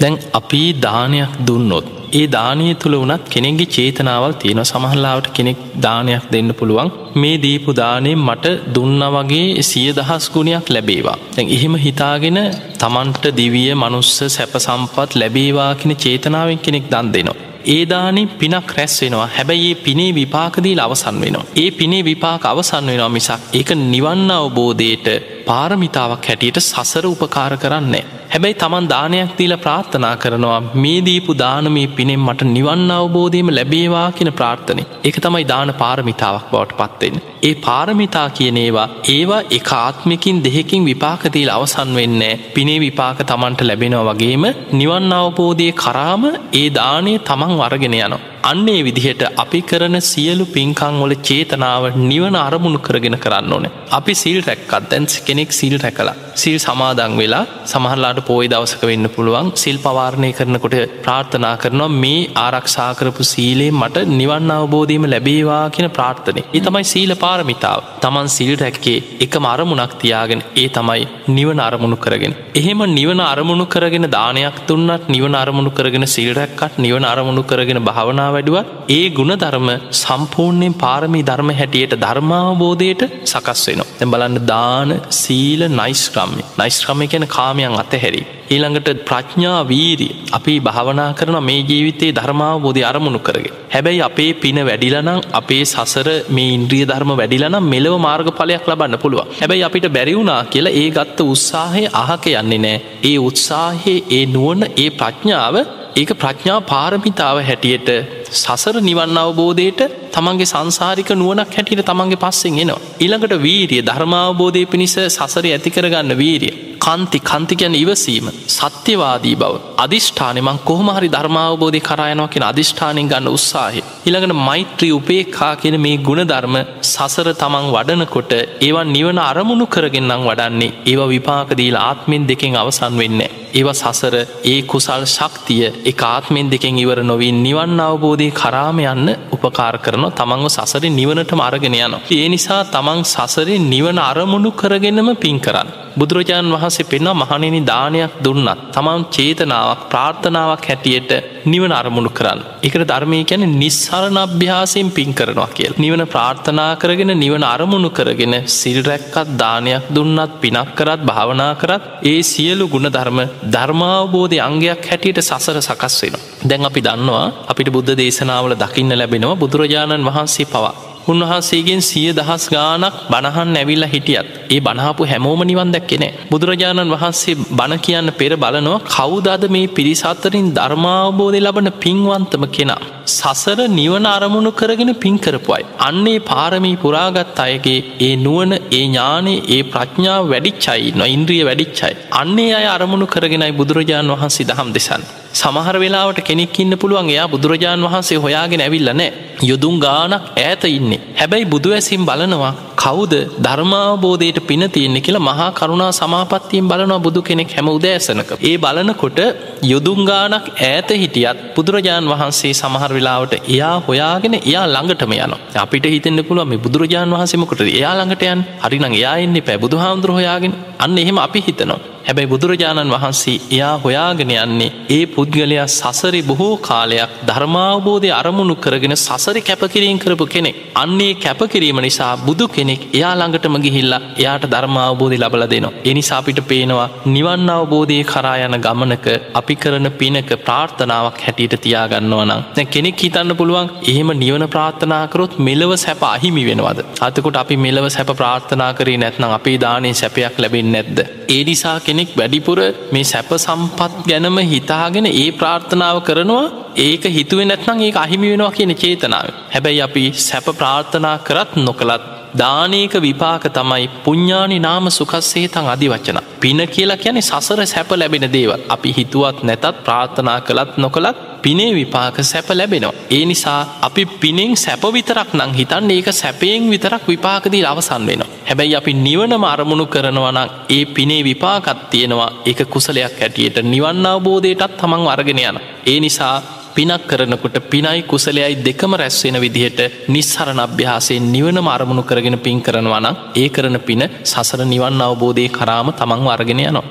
දැන් අපි දානයක් දුන්නොත් ඒ දානය තුළ වනත් කෙනෙගේ චේතනාවල් තියෙන සමහල්ලාවට කෙනෙක් දානයක් දෙන්න පුළුවන් මේ දීපු දානය මට දුන්න වගේ සිය දහස් ගුණයක් ලැබේවා. දැන් එහෙම හිතාගෙන තමන්ට දිවිය මනුස්ස සැප සම්පත් ලැබේවා කියෙන චේතනාවෙන් කෙනෙක් දන් දෙනවා. ඒදානෙ පිනක් රැස් වෙනවා හැබැයි ඒ පිනේ විපාකදීල අවසන් වෙනවා. ඒ පිනේ විපාක අවසන් වෙනවා මිසක් ඒක නිවන්න අවබෝධයට පාරමිතාවක් හැටියට සසර උපකාර කරන්නේ. හැබැයි තමන් දානයක් දීල ප්‍රාර්ථනා කරනවා මේ දීපු දානමී පිනෙන් මට නිවන්න අවබෝධයම ලැබේවා කියන ප්‍රාර්ථනය එක තමයි දාන පාරමිතාවක් බවට පත්වෙන්. ඒ පාරමිතා කියනේවා ඒවා එක ආත්මකින් දෙහෙකින් විපාකතිීල අවසන් වෙන්නේ පිනේ විපාක තමන්ට ලැබෙනවා වගේම නිවන් අවබෝධය කරාම ඒ දානය තමන් වරගෙන යනවා. අන්නේ විදිහට අපි කරන සියලු පින්කංවල චේතනාව නිවන අරමුණු කරගෙන කරන්න ඕන. අපි සිල් රැක්කත් දැන්ස් කෙනෙක් සිල් රැකලා. සිල් සමාදං වෙලා සමහරලාට පෝයි දවසක වෙන්න පුළුවන් සිල් පවාරණය කරනකොට ප්‍රාර්ථනා කරනවා මේ ආරක්ෂාකරපු සීලේ මට නිවන් අවබෝධීම ලැබේවා කියන ප්‍රාර්ථනය. ඒ තමයි සීල පාරමිතාව. තමන් සිල් රැක්කේ එක අරමුණක් තියාගෙන ඒ තමයි නිවන අරමුණු කරගෙන. එහෙම නිවන අරමුණු කරගෙන දානයක් තුන්නත් නිවන අරමුණු කරගෙන සිල් රැක්කත් නිවන අරමුණු කරගෙන භාවනාව වැඩුවත් ඒ ගුණ ධර්ම සම්පූර්ණයෙන් පාරමී ධර්ම හැටියට ධර්මාවබෝධයට සකස් වෙනවා. තැ බලන්න දාන සීල නයිස්ක්‍රම්ය නයිස්ක්‍රමය කියන කාමයන් අතහැරි. ඊළඟට ප්‍රඥා වීරිය අපි භාවනා කරන මේ ජීවිතයේ ධර්මාවබෝධය අරමුණු කරගෙන. හැබැයි අපේ පින වැඩිලනම් අපේ සසර මේ ඉන්ද්‍රිය ධර්ම වැඩිලනම් මෙලව මාර්ග පලයක් ලබන්න පුළුව. හැබැයි අපිට බැරිවුණා කියලා ඒ ගත්ත උත්සාහය අහක යන්නේ නෑ. ඒ උත්සාහයේ ඒ නුවන ඒ ප්‍රඥාව ඒක ප්‍රඥා පාරමිතාව හැටියට සසර නිවන්න අවබෝධයට තමන්ගේ සංසාරික නුවනක් හැටියට තමන්ගේ පස්සෙන් එනවා. ඊළඟට වීරිය ධර්මාවබෝධය පිණිස සසර ඇතිකරගන්න වීරිය. කන්ති කන්තිකැන ඉවසීම සත්‍යවාදී බව අධිෂ්ඨානමං කොහමහරි ධර්මාවබෝධය කරයනවා කියෙන අධිෂ්ඨානයෙන් ගන්න උත්සාහය. ඉළඟට මෛත්‍රී උපේකා කියෙන මේ ගුණධර්ම සසර තමන් වඩනකොට ඒවන් නිවන අරමුණු කරගෙන්න්නම් වඩන්නේ ඒව විපාකදීල ආත්මෙන් දෙකෙන් අවසන් වෙන්නේ. ඒව සසර ඒ කුසල් ශක්තිය එක ආත්මෙන් දෙකෙන් ඉවර නොවී නිවන් අවබෝධය කරාම යන්න උපකාර කරන තමන්ව සසර නිවනට මරගෙන යනවා. ඒ නිසා තමන් සසරේ නිවන අරමුණු කරගෙනම පින් කරන්න. බුදුරජාණන් වහන්සේ පෙන්වා මහනෙනි දානයක් දුන්නත් තමන් චේතනාවක් ප්‍රාර්ථනාවක් හැටියට නිවන අරමුණු කරන්න. එකට ධර්මය ගැන නිස්සාරණ අභ්‍යාසයෙන් පින් කරනවා කියල්. නිවන ප්‍රාර්ථනා කරගෙන නිවන අරමුණු කරගෙන සිල්රැක්කත් දානයක් දුන්නත් පිනක් කරත් භාවනා කරත් ඒ සියලු ගුණ ධර්ම ධර්මාවබෝධය අංගයක් හැටියට සසර සකස් වෙන. දැන් අපි දන්නවා අපිට බුද්ධ දේශනාවල දකින්න ලැබෙනවා බුදුරජාණන් වහන්සේ පවා. උන්වහන්සේගෙන් සිය දහස් ගානක් බණහන් ඇවිල්ල හිටියත් ඒ බණහපු හැමෝම නිවන් දැක්කෙනෙ බුදුරජාණන් වහන්සේ බණ කියන්න පෙර බලනවා කවුදද මේ පිරිසත්තරින් ධර්මාවබෝධය ලබන පින්වන්තම කෙනා. සසර නිවන අරමුණු කරගෙන පින්කරපුයි. අන්නේ පාරමී පුරාගත් අයගේ ඒ නුවන ඒ ඥානේ ඒ ප්‍රඥාව වැඩිච්චයි නො ඉන්ද්‍රිය වැඩිච්චයි. අන්නේ අය අරමුණු කරගෙනයි බුදුරජාණන් වහන්සේ දහම් දෙසන්න. සමහර වෙලාවට කෙනෙක් ඉන්න පුළුවන් එයා බුදුරජාණන් වහන්සේ හොයාගෙන ඇවිල්ල නෑ යොදුම් ගානක් ඈත ඉන්නේ. හැබැයි බුදු ඇසිම් බලනවා කවුද ධර්මාබෝධයට පින තියෙන්නේ කියලා මහා කරුණා සමාපත්තියෙන් බලනවා බුදු කෙනෙක් හැම උදෑසනක ඒ බලනකොට යොදුම් ගානක් ඈත හිටියත් බුදුරජාණන් වහන්සේ සමහර වෙලාවට එයා හොයාගෙන එයා ළඟටම යන අපිට හිතෙන්න්න පුළුව මේ බුදුරජාණන් වහන්සේමකොට එයා ළඟටයන් හරිනං එයා එන්නේ පැ බුදු හාමුදුර හොයාගෙන. අන්න එහෙම අපි හිතනවා. හැබැයි බුදුරජාණන් වහන්සේ එයා හොයාගෙන යන්නේ ඒ පුද්ගලයා සසරි බොහෝ කාලයක් ධර්මාවබෝධය අරමුණු කරගෙන සසරි කැපකිරීම් කරපු කෙනෙක්. අන්නේ කැපකිරීම නිසා බුදු කෙනෙක් එයා ළඟටම ගිහිල්ලා එයාට ධර්මාවබෝධය ලබල දෙනවා. එනිසාපිට පේනවා නිවන් අවබෝධය කරා යන ගමනක අපි කරන පිනක ප්‍රාර්ථනාවක් හැටියට තියාගන්නවා නම් දැ කෙනෙක් හිතන්න පුළුවන් එහෙම නිවන ප්‍රාර්ථනාකරොත් මෙලව සැප අහිමි වෙනවද. අතකොට අපි මෙලව සැප ප්‍රාර්ථනා කරේ නැත්නම් අපේ දානේ සැපයක් ලැබෙන් නැද්ද. ඒ නිසා කෙනෙක් වැඩිපුර මේ සැප සම්පත් ගැනම හිතාගෙන ඒ ප්‍රාර්ථනාව කරනවා ඒක හිතුව නැත්නම් ඒ අහිමි වෙනවා කියන චේතනාව. හැබැයි අපි සැප ප්‍රාර්ථනා කරත් නොකළත් දානයක විපාක තමයි පුඤ්ඥානි නාම සුකස්සේ තං අධි වචන. පින කියලා කියන සසර සැප ලැබෙන දේවල් අපි හිතුවත් නැතත් ප්‍රාර්ථනා කළත් නොකළත් පිනේ විපාක සැප ලැබෙනවා. ඒ නිසා අපි පිනෙන් සැප විතරක් නං හිතන් ඒක සැපයෙන් විතරක් විපාකදී අවසන් වෙනවා. හැබැයි අපි නිවනම අරමුණු කරනවනම් ඒ පිනේ විපාකත් තියෙනවා ඒක කුසලයක් හැටියට නිවන්න අවබෝධයටත් තමන් අරගෙන යන. ඒ නිසා පිනක් කරනකොට පිනයි කුසලයයි දෙකම රැස්වෙන විදිහට නිස්සරණ අභ්‍යාසයෙන් නිවන අරමුණු කරගෙන පින් කරනවනම් ඒ කරන පින සසර නිවන් අවබෝධය කරාම තමන් අරගෙන යනවා.